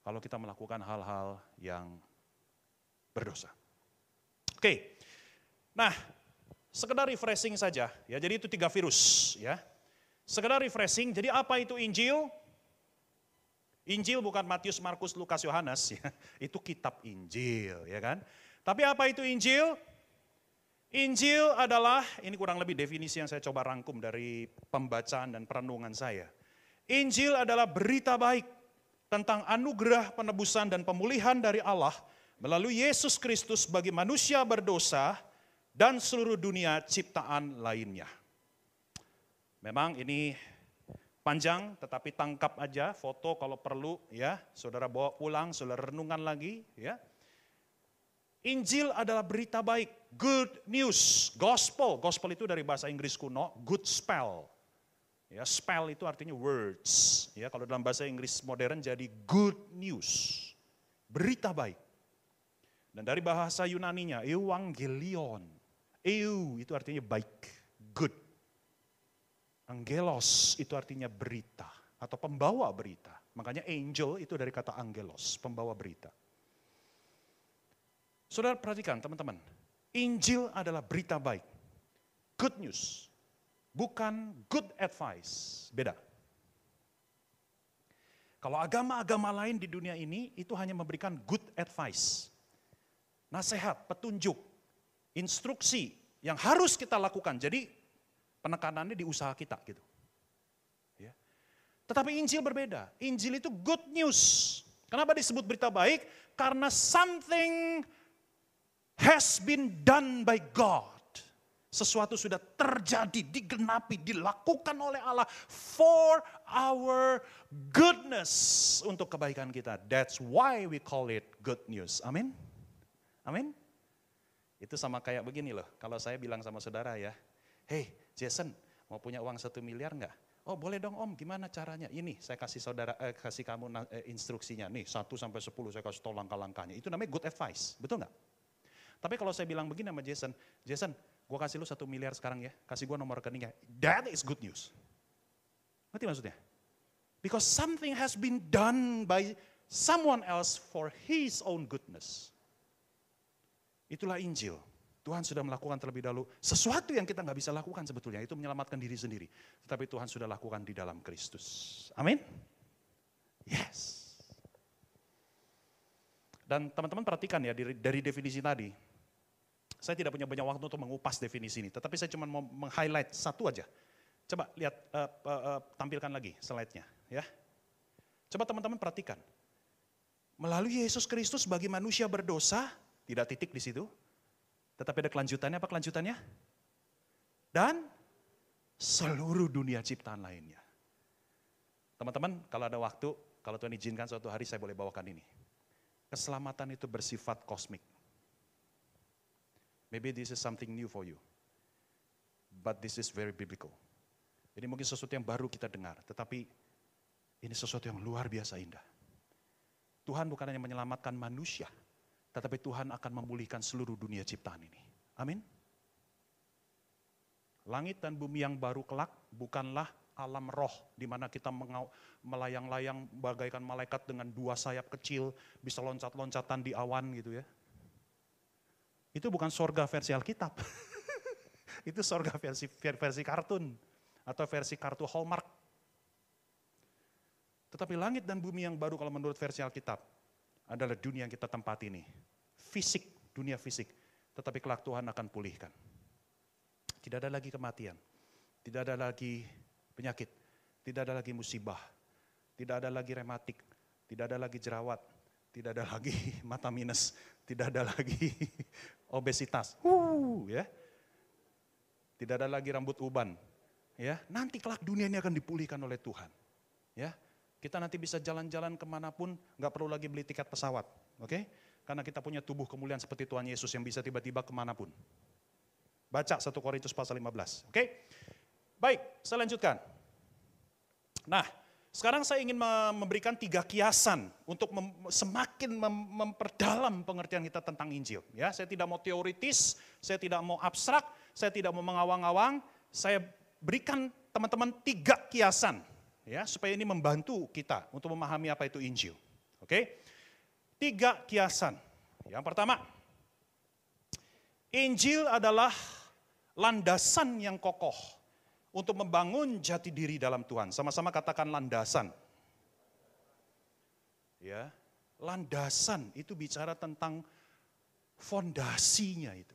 kalau kita melakukan hal-hal yang berdosa. Oke, nah sekedar refreshing saja ya. Jadi itu tiga virus ya. Sekedar refreshing. Jadi apa itu Injil? Injil bukan Matius, Markus, Lukas, Yohanes ya. Itu kitab Injil ya kan. Tapi apa itu Injil? Injil adalah, ini kurang lebih definisi yang saya coba rangkum dari pembacaan dan perenungan saya. Injil adalah berita baik tentang anugerah penebusan dan pemulihan dari Allah melalui Yesus Kristus bagi manusia berdosa dan seluruh dunia ciptaan lainnya. Memang ini panjang tetapi tangkap aja foto kalau perlu ya, saudara bawa pulang, saudara renungan lagi ya. Injil adalah berita baik, good news, gospel. Gospel itu dari bahasa Inggris kuno, good spell. Ya, spell itu artinya words. Ya, kalau dalam bahasa Inggris modern jadi good news. Berita baik. Dan dari bahasa Yunaninya evangelion. Eu itu artinya baik, good. Angelos itu artinya berita atau pembawa berita. Makanya angel itu dari kata angelos, pembawa berita. Saudara perhatikan teman-teman, Injil adalah berita baik. Good news bukan good advice. Beda. Kalau agama-agama lain di dunia ini itu hanya memberikan good advice. Nasihat, petunjuk, instruksi yang harus kita lakukan. Jadi penekanannya di usaha kita gitu. Ya. Tetapi Injil berbeda. Injil itu good news. Kenapa disebut berita baik? Karena something has been done by God. Sesuatu sudah terjadi, digenapi, dilakukan oleh Allah for our goodness untuk kebaikan kita. That's why we call it good news. Amin. Amin. Itu sama kayak begini loh. Kalau saya bilang sama saudara ya, hey Jason mau punya uang satu miliar nggak? Oh boleh dong om, gimana caranya? Ini saya kasih saudara, eh, kasih kamu eh, instruksinya. Nih satu sampai sepuluh saya kasih tau langkah-langkahnya. Itu namanya good advice, betul nggak? Tapi kalau saya bilang begini sama Jason, Jason gue kasih lu satu miliar sekarang ya, kasih gue nomor rekeningnya. That is good news. Ngerti maksudnya? Because something has been done by someone else for his own goodness. Itulah Injil. Tuhan sudah melakukan terlebih dahulu sesuatu yang kita nggak bisa lakukan sebetulnya itu menyelamatkan diri sendiri. Tetapi Tuhan sudah lakukan di dalam Kristus. Amin. Yes. Dan teman-teman perhatikan ya dari, dari definisi tadi, saya tidak punya banyak waktu untuk mengupas definisi ini, tetapi saya cuma mau meng-highlight satu aja. Coba lihat, uh, uh, uh, tampilkan lagi slide-nya. ya. Coba teman-teman perhatikan. Melalui Yesus Kristus bagi manusia berdosa, tidak titik di situ. Tetapi ada kelanjutannya, apa kelanjutannya? Dan seluruh dunia ciptaan lainnya. Teman-teman, kalau ada waktu, kalau Tuhan izinkan suatu hari saya boleh bawakan ini. Keselamatan itu bersifat kosmik. Maybe this is something new for you. But this is very biblical. Ini mungkin sesuatu yang baru kita dengar, tetapi ini sesuatu yang luar biasa indah. Tuhan bukan hanya menyelamatkan manusia, tetapi Tuhan akan memulihkan seluruh dunia ciptaan ini. Amin. Langit dan bumi yang baru kelak bukanlah alam roh di mana kita melayang-layang bagaikan malaikat dengan dua sayap kecil, bisa loncat-loncatan di awan gitu ya. Itu bukan sorga versi Alkitab. itu sorga versi versi kartun atau versi kartu Hallmark. Tetapi langit dan bumi yang baru kalau menurut versi Alkitab adalah dunia yang kita tempati ini. Fisik, dunia fisik. Tetapi kelak Tuhan akan pulihkan. Tidak ada lagi kematian. Tidak ada lagi penyakit. Tidak ada lagi musibah. Tidak ada lagi rematik. Tidak ada lagi jerawat. Tidak ada lagi mata minus. Tidak ada lagi obesitas. Uh, ya. Tidak ada lagi rambut uban. Ya, nanti kelak dunia ini akan dipulihkan oleh Tuhan. Ya, kita nanti bisa jalan-jalan ke mana pun, nggak perlu lagi beli tiket pesawat, oke? Okay? Karena kita punya tubuh kemuliaan seperti Tuhan Yesus yang bisa tiba-tiba ke mana pun. Baca 1 Korintus pasal 15. Oke? Baik, saya lanjutkan. Nah, sekarang saya ingin memberikan tiga kiasan untuk mem semakin mem memperdalam pengertian kita tentang Injil. Ya, saya tidak mau teoritis, saya tidak mau abstrak, saya tidak mau mengawang-awang. Saya berikan teman-teman tiga kiasan, ya, supaya ini membantu kita untuk memahami apa itu Injil. Oke? Tiga kiasan. Yang pertama, Injil adalah landasan yang kokoh untuk membangun jati diri dalam Tuhan. Sama-sama katakan landasan. Ya, landasan itu bicara tentang fondasinya itu.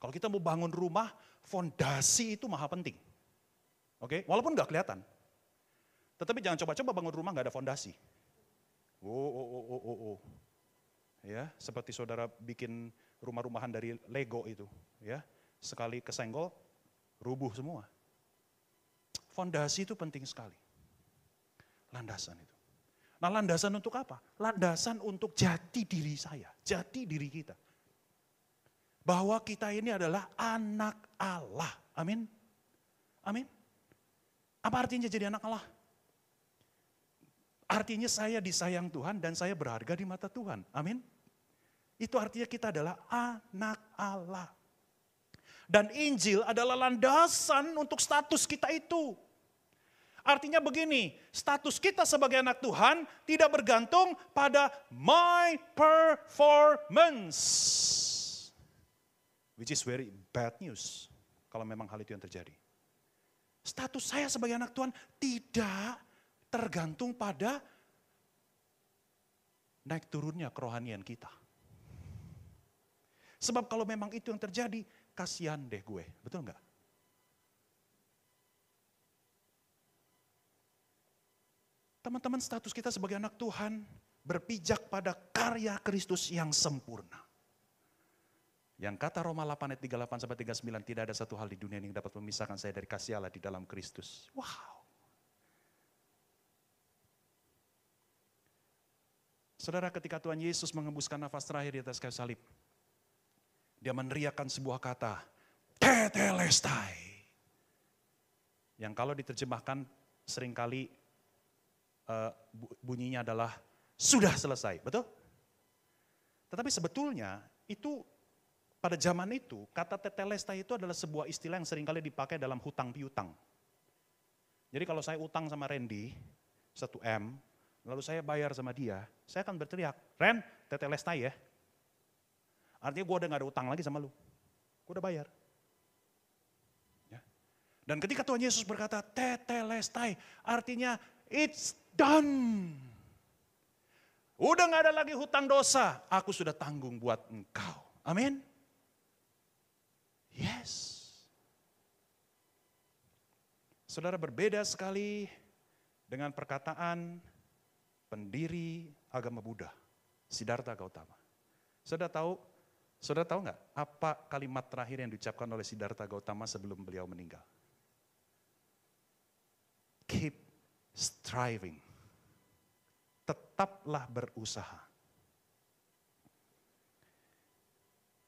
Kalau kita mau bangun rumah, fondasi itu maha penting. Oke, walaupun nggak kelihatan. Tetapi jangan coba-coba bangun rumah nggak ada fondasi. Oh, oh, oh, oh, oh, oh. Ya, seperti saudara bikin rumah-rumahan dari Lego itu, ya sekali kesenggol, rubuh semua. Fondasi itu penting sekali. Landasan itu. Nah landasan untuk apa? Landasan untuk jati diri saya, jati diri kita. Bahwa kita ini adalah anak Allah. Amin. Amin. Apa artinya jadi anak Allah? Artinya saya disayang Tuhan dan saya berharga di mata Tuhan. Amin. Itu artinya kita adalah anak Allah. Dan Injil adalah landasan untuk status kita itu. Artinya begini, status kita sebagai anak Tuhan tidak bergantung pada my performance. Which is very bad news kalau memang hal itu yang terjadi. Status saya sebagai anak Tuhan tidak tergantung pada naik turunnya kerohanian kita. Sebab kalau memang itu yang terjadi, kasihan deh gue. Betul nggak? Teman-teman status kita sebagai anak Tuhan berpijak pada karya Kristus yang sempurna. Yang kata Roma 8 ayat 38 sampai 39 tidak ada satu hal di dunia yang dapat memisahkan saya dari kasih Allah di dalam Kristus. Wow. Saudara ketika Tuhan Yesus mengembuskan nafas terakhir di atas kayu salib. Dia meneriakkan sebuah kata, tetelestai. Yang kalau diterjemahkan sering kali uh, bunyinya adalah sudah selesai, betul? Tetapi sebetulnya itu pada zaman itu kata tetelestai itu adalah sebuah istilah yang sering kali dipakai dalam hutang piutang. Jadi kalau saya utang sama Randy 1 M, lalu saya bayar sama dia, saya akan berteriak, Ren, tetelestai ya. Artinya gue udah gak ada utang lagi sama lu. Gue udah bayar. Ya. Dan ketika Tuhan Yesus berkata, tetelestai, artinya it's done. Udah gak ada lagi hutang dosa, aku sudah tanggung buat engkau. Amin. Yes. Saudara berbeda sekali dengan perkataan pendiri agama Buddha, Siddhartha Gautama. Saudara tahu Saudara tahu nggak apa kalimat terakhir yang diucapkan oleh Siddhartha Gautama sebelum beliau meninggal? Keep striving. Tetaplah berusaha.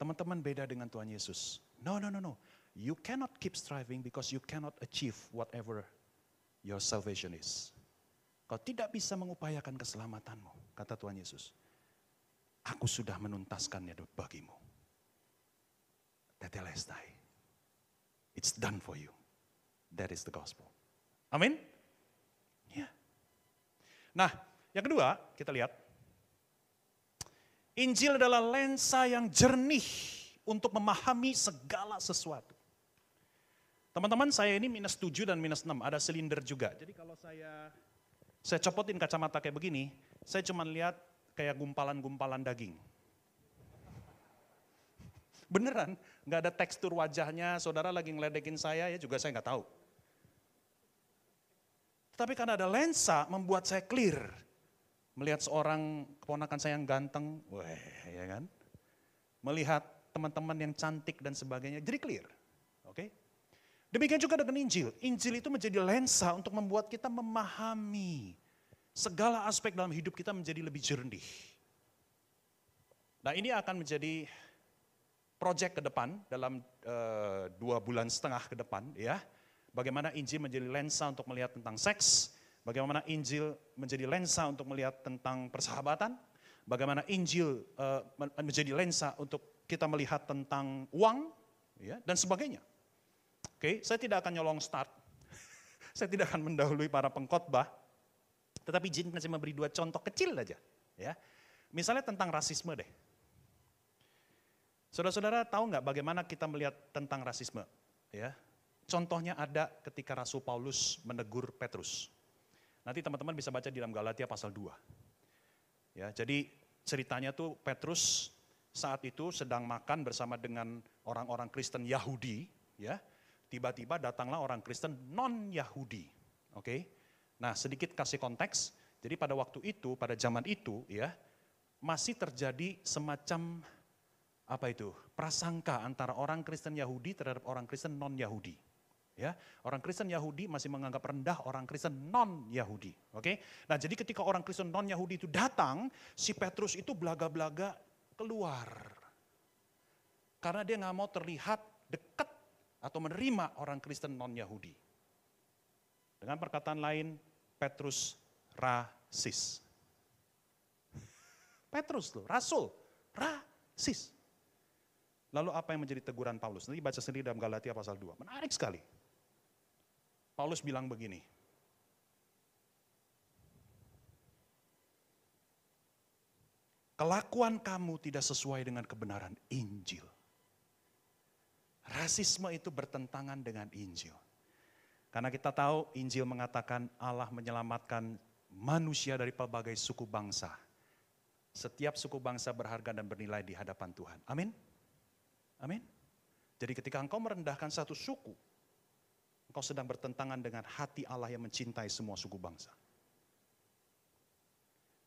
Teman-teman beda dengan Tuhan Yesus. No, no, no, no. You cannot keep striving because you cannot achieve whatever your salvation is. Kau tidak bisa mengupayakan keselamatanmu, kata Tuhan Yesus. Aku sudah menuntaskannya bagimu. Tetelestai. It's done for you. That is the gospel. Amin? Ya. Nah, yang kedua, kita lihat. Injil adalah lensa yang jernih untuk memahami segala sesuatu. Teman-teman, saya ini minus 7 dan minus 6, ada silinder juga. Jadi kalau saya saya copotin kacamata kayak begini, saya cuma lihat kayak gumpalan-gumpalan daging. Beneran, nggak ada tekstur wajahnya, saudara lagi ngeledekin saya, ya juga saya nggak tahu. Tapi karena ada lensa membuat saya clear. Melihat seorang keponakan saya yang ganteng, wah ya kan. Melihat teman-teman yang cantik dan sebagainya, jadi clear. Demikian juga dengan Injil. Injil itu menjadi lensa untuk membuat kita memahami segala aspek dalam hidup kita menjadi lebih jernih. Nah ini akan menjadi proyek ke depan dalam uh, dua bulan setengah ke depan ya Bagaimana Injil menjadi lensa untuk melihat tentang seks, bagaimana Injil menjadi lensa untuk melihat tentang persahabatan, bagaimana Injil uh, menjadi lensa untuk kita melihat tentang uang, ya, dan sebagainya. Oke, saya tidak akan nyolong start, saya tidak akan mendahului para pengkhotbah, tetapi izin saya memberi dua contoh kecil aja. Ya, misalnya tentang rasisme deh. Saudara-saudara tahu nggak bagaimana kita melihat tentang rasisme? Ya, Contohnya ada ketika Rasul Paulus menegur Petrus. Nanti teman-teman bisa baca di dalam Galatia pasal 2. Ya, jadi ceritanya tuh Petrus saat itu sedang makan bersama dengan orang-orang Kristen Yahudi, ya. Tiba-tiba datanglah orang Kristen non-Yahudi. Oke. Nah, sedikit kasih konteks. Jadi pada waktu itu, pada zaman itu, ya, masih terjadi semacam apa itu? prasangka antara orang Kristen Yahudi terhadap orang Kristen non-Yahudi. Ya, orang Kristen Yahudi masih menganggap rendah orang Kristen non Yahudi. Oke, nah jadi ketika orang Kristen non Yahudi itu datang, si Petrus itu belaga-belaga keluar, karena dia nggak mau terlihat dekat atau menerima orang Kristen non Yahudi. Dengan perkataan lain, Petrus rasis. Petrus loh, rasul, rasis. Lalu apa yang menjadi teguran Paulus? Nanti baca sendiri dalam Galatia pasal 2. Menarik sekali. Paulus bilang begini, kelakuan kamu tidak sesuai dengan kebenaran Injil. Rasisme itu bertentangan dengan Injil. Karena kita tahu Injil mengatakan Allah menyelamatkan manusia dari pelbagai suku bangsa. Setiap suku bangsa berharga dan bernilai di hadapan Tuhan. Amin. Amin. Jadi ketika engkau merendahkan satu suku, engkau sedang bertentangan dengan hati Allah yang mencintai semua suku bangsa.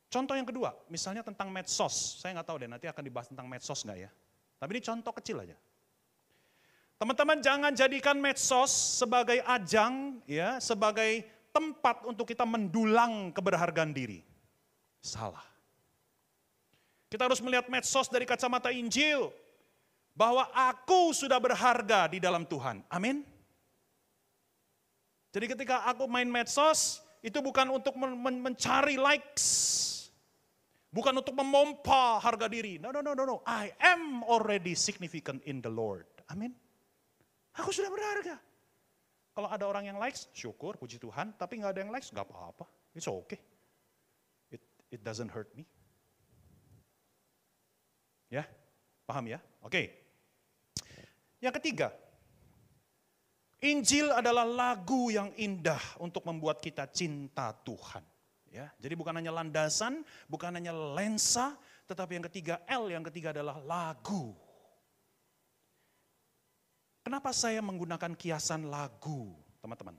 Contoh yang kedua, misalnya tentang medsos. Saya nggak tahu deh, nanti akan dibahas tentang medsos nggak ya. Tapi ini contoh kecil aja. Teman-teman jangan jadikan medsos sebagai ajang, ya, sebagai tempat untuk kita mendulang keberhargaan diri. Salah. Kita harus melihat medsos dari kacamata Injil. Bahwa aku sudah berharga di dalam Tuhan. Amin. Jadi ketika aku main medsos, itu bukan untuk men mencari likes. Bukan untuk memompa harga diri. No, no, no, no, no. I am already significant in the Lord. Amin. Aku sudah berharga. Kalau ada orang yang likes, syukur, puji Tuhan. Tapi nggak ada yang likes, nggak apa-apa. It's okay. It, it doesn't hurt me. Ya, paham ya? Oke. Okay. Yang ketiga, Injil adalah lagu yang indah untuk membuat kita cinta Tuhan. Ya, jadi bukan hanya landasan, bukan hanya lensa, tetapi yang ketiga L yang ketiga adalah lagu. Kenapa saya menggunakan kiasan lagu, teman-teman?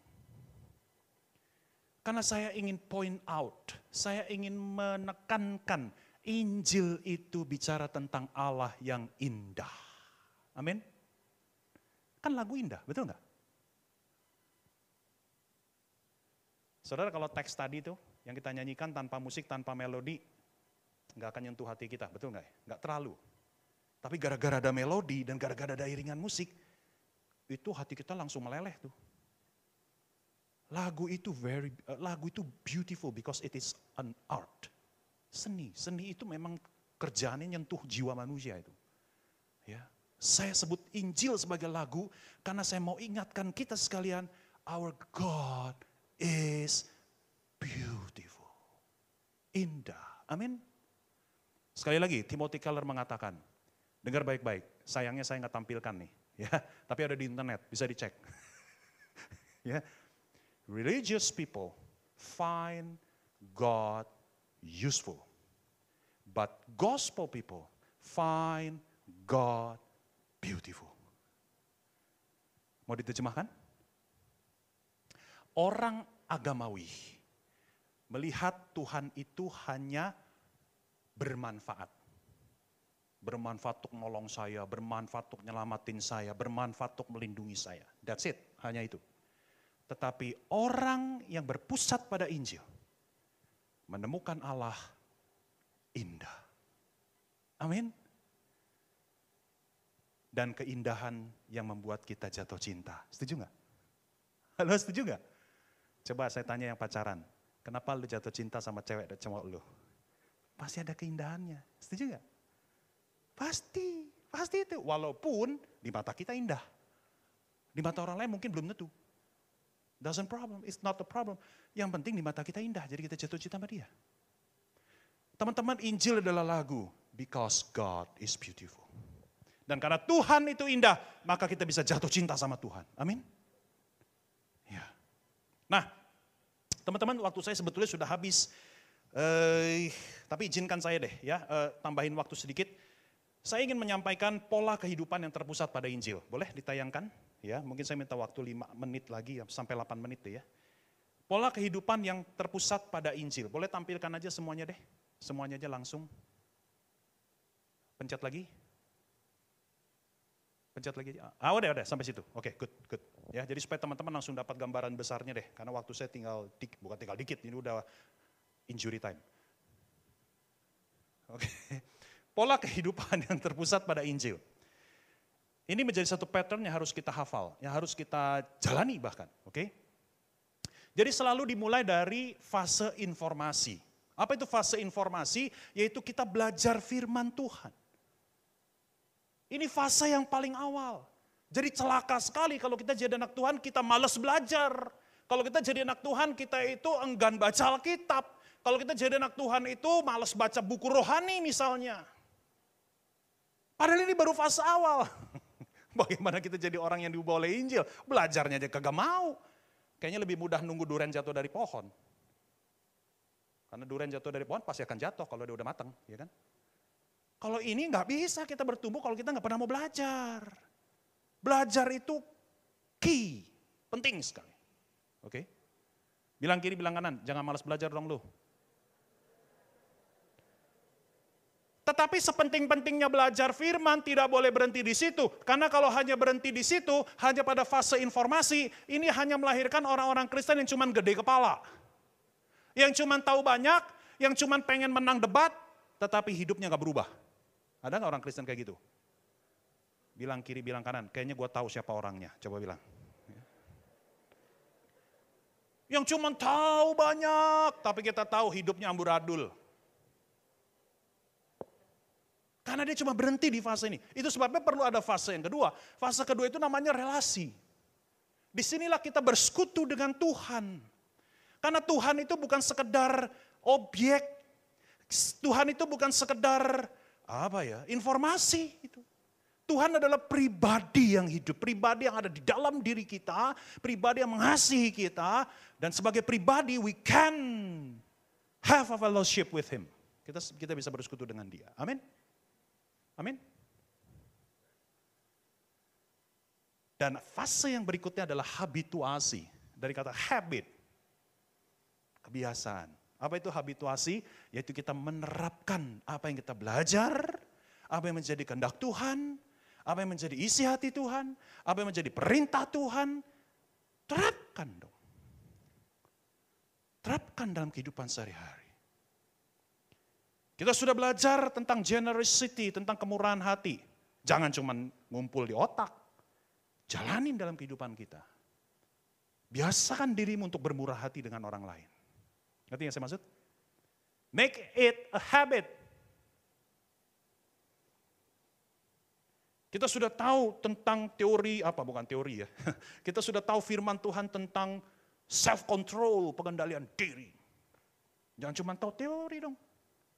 Karena saya ingin point out, saya ingin menekankan Injil itu bicara tentang Allah yang indah. Amin. Kan lagu indah, betul nggak? Saudara kalau teks tadi itu yang kita nyanyikan tanpa musik, tanpa melodi, nggak akan nyentuh hati kita, betul nggak? Nggak terlalu. Tapi gara-gara ada melodi dan gara-gara ada iringan musik, itu hati kita langsung meleleh tuh. Lagu itu very, uh, lagu itu beautiful because it is an art. Seni, seni itu memang kerjaannya nyentuh jiwa manusia itu. Ya, saya sebut Injil sebagai lagu karena saya mau ingatkan kita sekalian, our God is beautiful. Indah. Amin. Sekali lagi, Timothy Keller mengatakan, dengar baik-baik, sayangnya saya nggak tampilkan nih, ya, tapi ada di internet, bisa dicek. ya, religious people find God useful, but gospel people find God beautiful. Mau diterjemahkan? Orang agamawi melihat Tuhan itu hanya bermanfaat. Bermanfaat untuk nolong saya, bermanfaat untuk nyelamatin saya, bermanfaat untuk melindungi saya. That's it, hanya itu. Tetapi orang yang berpusat pada Injil, menemukan Allah indah. Amin. Dan keindahan yang membuat kita jatuh cinta. Setuju nggak? Halo, setuju nggak? Coba saya tanya yang pacaran, kenapa lu jatuh cinta sama cewek dan cowok lu? Pasti ada keindahannya. Setuju gak? Pasti, pasti itu. Walaupun di mata kita indah. Di mata orang lain mungkin belum tentu. Doesn't problem, it's not a problem. Yang penting di mata kita indah, jadi kita jatuh cinta sama dia. Teman-teman, Injil adalah lagu Because God is Beautiful. Dan karena Tuhan itu indah, maka kita bisa jatuh cinta sama Tuhan. Amin. Ya. Nah, teman-teman, waktu saya sebetulnya sudah habis Eh, tapi izinkan saya deh ya, eh, tambahin waktu sedikit. Saya ingin menyampaikan pola kehidupan yang terpusat pada Injil. Boleh ditayangkan? Ya, mungkin saya minta waktu 5 menit lagi sampai 8 menit ya. Pola kehidupan yang terpusat pada Injil. Boleh tampilkan aja semuanya deh. Semuanya aja langsung. Pencet lagi. Pencet lagi. Ah, udah, udah sampai situ. Oke, okay, good, good. Ya, jadi supaya teman-teman langsung dapat gambaran besarnya deh. Karena waktu saya tinggal, bukan tinggal dikit, ini udah injury time. Oke. Pola kehidupan yang terpusat pada Injil. Ini menjadi satu pattern yang harus kita hafal, yang harus kita jalani bahkan, oke? Jadi selalu dimulai dari fase informasi. Apa itu fase informasi? Yaitu kita belajar firman Tuhan. Ini fase yang paling awal. Jadi celaka sekali kalau kita jadi anak Tuhan, kita males belajar. Kalau kita jadi anak Tuhan, kita itu enggan baca Alkitab. Kalau kita jadi anak Tuhan itu males baca buku rohani misalnya. Padahal ini baru fase awal. Bagaimana kita jadi orang yang diubah oleh Injil? Belajarnya aja kagak mau. Kayaknya lebih mudah nunggu durian jatuh dari pohon. Karena durian jatuh dari pohon pasti akan jatuh kalau dia udah matang, ya kan? Kalau ini nggak bisa kita bertumbuh kalau kita nggak pernah mau belajar. Belajar itu key, penting sekali. Oke? Bilang kiri, bilang kanan, jangan malas belajar dong lu. Tetapi sepenting-pentingnya belajar firman tidak boleh berhenti di situ. Karena kalau hanya berhenti di situ, hanya pada fase informasi, ini hanya melahirkan orang-orang Kristen yang cuma gede kepala. Yang cuma tahu banyak, yang cuma pengen menang debat, tetapi hidupnya gak berubah. Ada gak orang Kristen kayak gitu? Bilang kiri, bilang kanan, kayaknya gue tahu siapa orangnya. Coba bilang. Yang cuma tahu banyak, tapi kita tahu hidupnya amburadul. Karena dia cuma berhenti di fase ini. Itu sebabnya perlu ada fase yang kedua. Fase kedua itu namanya relasi. Di sinilah kita bersekutu dengan Tuhan. Karena Tuhan itu bukan sekedar objek. Tuhan itu bukan sekedar apa ya, informasi itu. Tuhan adalah pribadi yang hidup, pribadi yang ada di dalam diri kita, pribadi yang mengasihi kita, dan sebagai pribadi we can have a fellowship with Him. Kita kita bisa bersekutu dengan Dia. Amin. Amin. Dan fase yang berikutnya adalah habituasi. Dari kata habit. Kebiasaan. Apa itu habituasi? Yaitu kita menerapkan apa yang kita belajar, apa yang menjadi kehendak Tuhan, apa yang menjadi isi hati Tuhan, apa yang menjadi perintah Tuhan. Terapkan dong. Terapkan dalam kehidupan sehari-hari. Kita sudah belajar tentang generosity, tentang kemurahan hati. Jangan cuma ngumpul di otak. Jalanin dalam kehidupan kita. Biasakan dirimu untuk bermurah hati dengan orang lain. Ngerti yang saya maksud? Make it a habit. Kita sudah tahu tentang teori, apa bukan teori ya. Kita sudah tahu firman Tuhan tentang Self control, pengendalian diri. Jangan cuma tahu teori dong,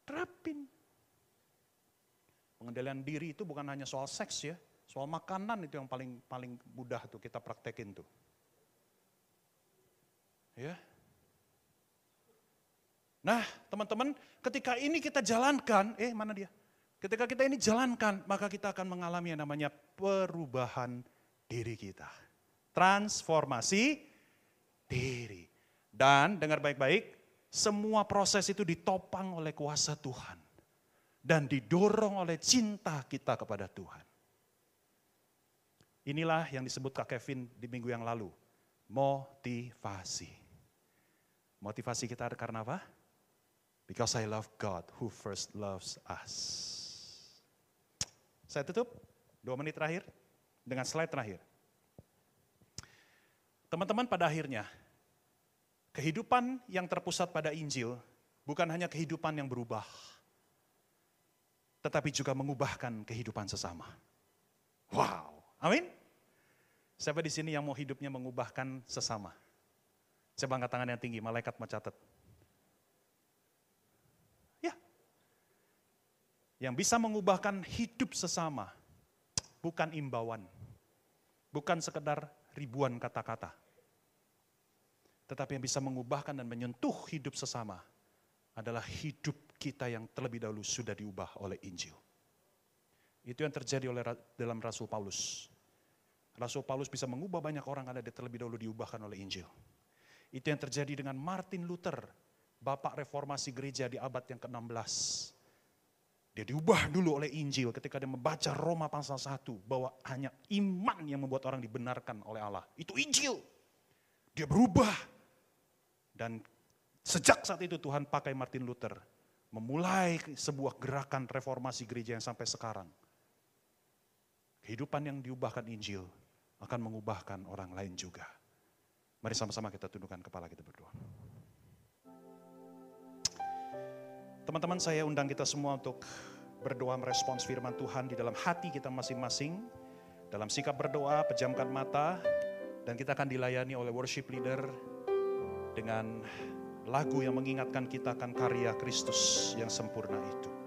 terapin. Pengendalian diri itu bukan hanya soal seks ya, soal makanan itu yang paling paling mudah tuh kita praktekin tuh. Ya. Nah, teman-teman, ketika ini kita jalankan, eh mana dia? Ketika kita ini jalankan, maka kita akan mengalami yang namanya perubahan diri kita. Transformasi diri. Dan dengar baik-baik, semua proses itu ditopang oleh kuasa Tuhan. Dan didorong oleh cinta kita kepada Tuhan. Inilah yang disebut Kak Kevin di minggu yang lalu. Motivasi. Motivasi kita karena apa? Because I love God who first loves us. Saya tutup dua menit terakhir dengan slide terakhir. Teman-teman pada akhirnya, kehidupan yang terpusat pada Injil bukan hanya kehidupan yang berubah, tetapi juga mengubahkan kehidupan sesama. Wow, amin. Siapa di sini yang mau hidupnya mengubahkan sesama? Saya angkat tangan yang tinggi, malaikat mencatat. Ya. Yang bisa mengubahkan hidup sesama, bukan imbauan. Bukan sekedar ribuan kata-kata. Tetapi yang bisa mengubahkan dan menyentuh hidup sesama adalah hidup kita yang terlebih dahulu sudah diubah oleh Injil. Itu yang terjadi oleh dalam Rasul Paulus. Rasul Paulus bisa mengubah banyak orang karena dia terlebih dahulu diubahkan oleh Injil. Itu yang terjadi dengan Martin Luther, bapak reformasi gereja di abad yang ke-16. Dia diubah dulu oleh Injil ketika dia membaca Roma pasal 1 bahwa hanya iman yang membuat orang dibenarkan oleh Allah. Itu Injil. Dia berubah. Dan sejak saat itu Tuhan pakai Martin Luther memulai sebuah gerakan reformasi gereja yang sampai sekarang. Kehidupan yang diubahkan Injil akan mengubahkan orang lain juga. Mari sama-sama kita tundukkan kepala kita berdoa. Teman-teman saya undang kita semua untuk berdoa merespons firman Tuhan di dalam hati kita masing-masing. Dalam sikap berdoa, pejamkan mata, dan kita akan dilayani oleh worship leader dengan lagu yang mengingatkan kita akan karya Kristus yang sempurna itu.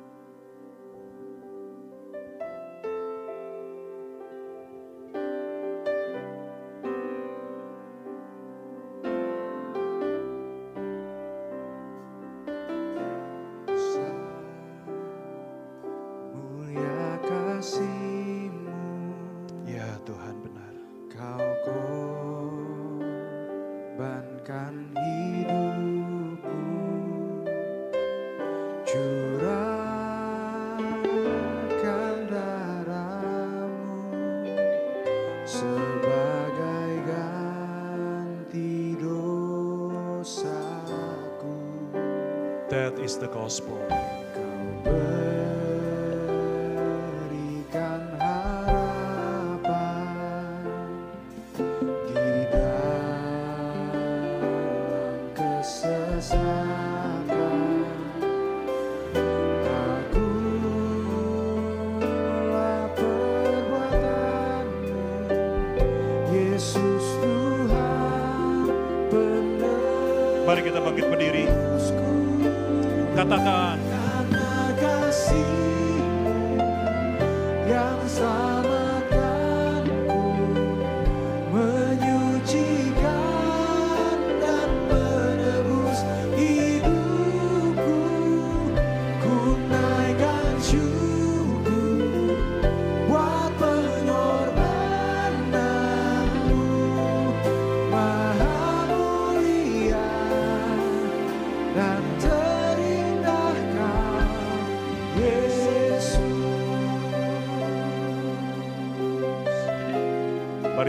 大哥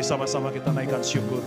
Mari sama-sama kita naikkan syukur.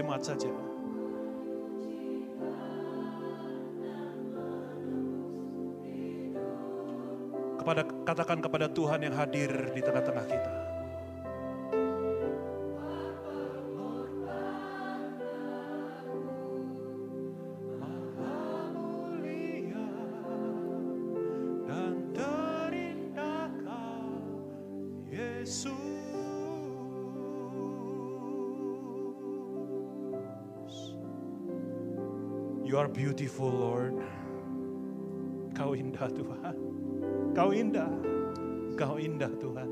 Jemaat saja. Kepada katakan kepada Tuhan yang hadir di tengah-tengah kita. Beautiful, Lord. Kau indah, Tuhan. Kau indah. Kau indah, Tuhan.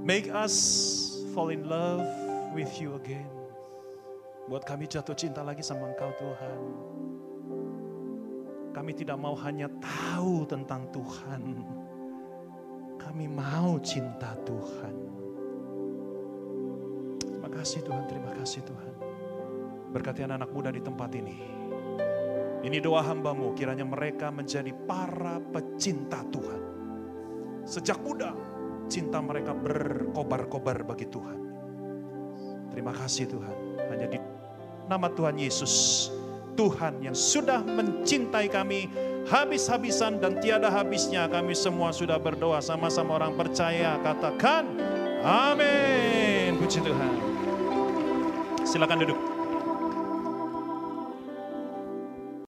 Make us fall in love with you again. Buat kami jatuh cinta lagi sama Engkau, Tuhan. Kami tidak mau hanya tahu tentang Tuhan. Kami mau cinta Tuhan. Terima kasih Tuhan, terima kasih Tuhan. Berkati anak-anak muda di tempat ini. Ini doa hambamu, kiranya mereka menjadi para pecinta Tuhan. Sejak muda, cinta mereka berkobar-kobar bagi Tuhan. Terima kasih Tuhan. Hanya di nama Tuhan Yesus, Tuhan yang sudah mencintai kami habis-habisan dan tiada habisnya. Kami semua sudah berdoa sama-sama orang percaya. Katakan, amin. Puji Tuhan. Silakan duduk.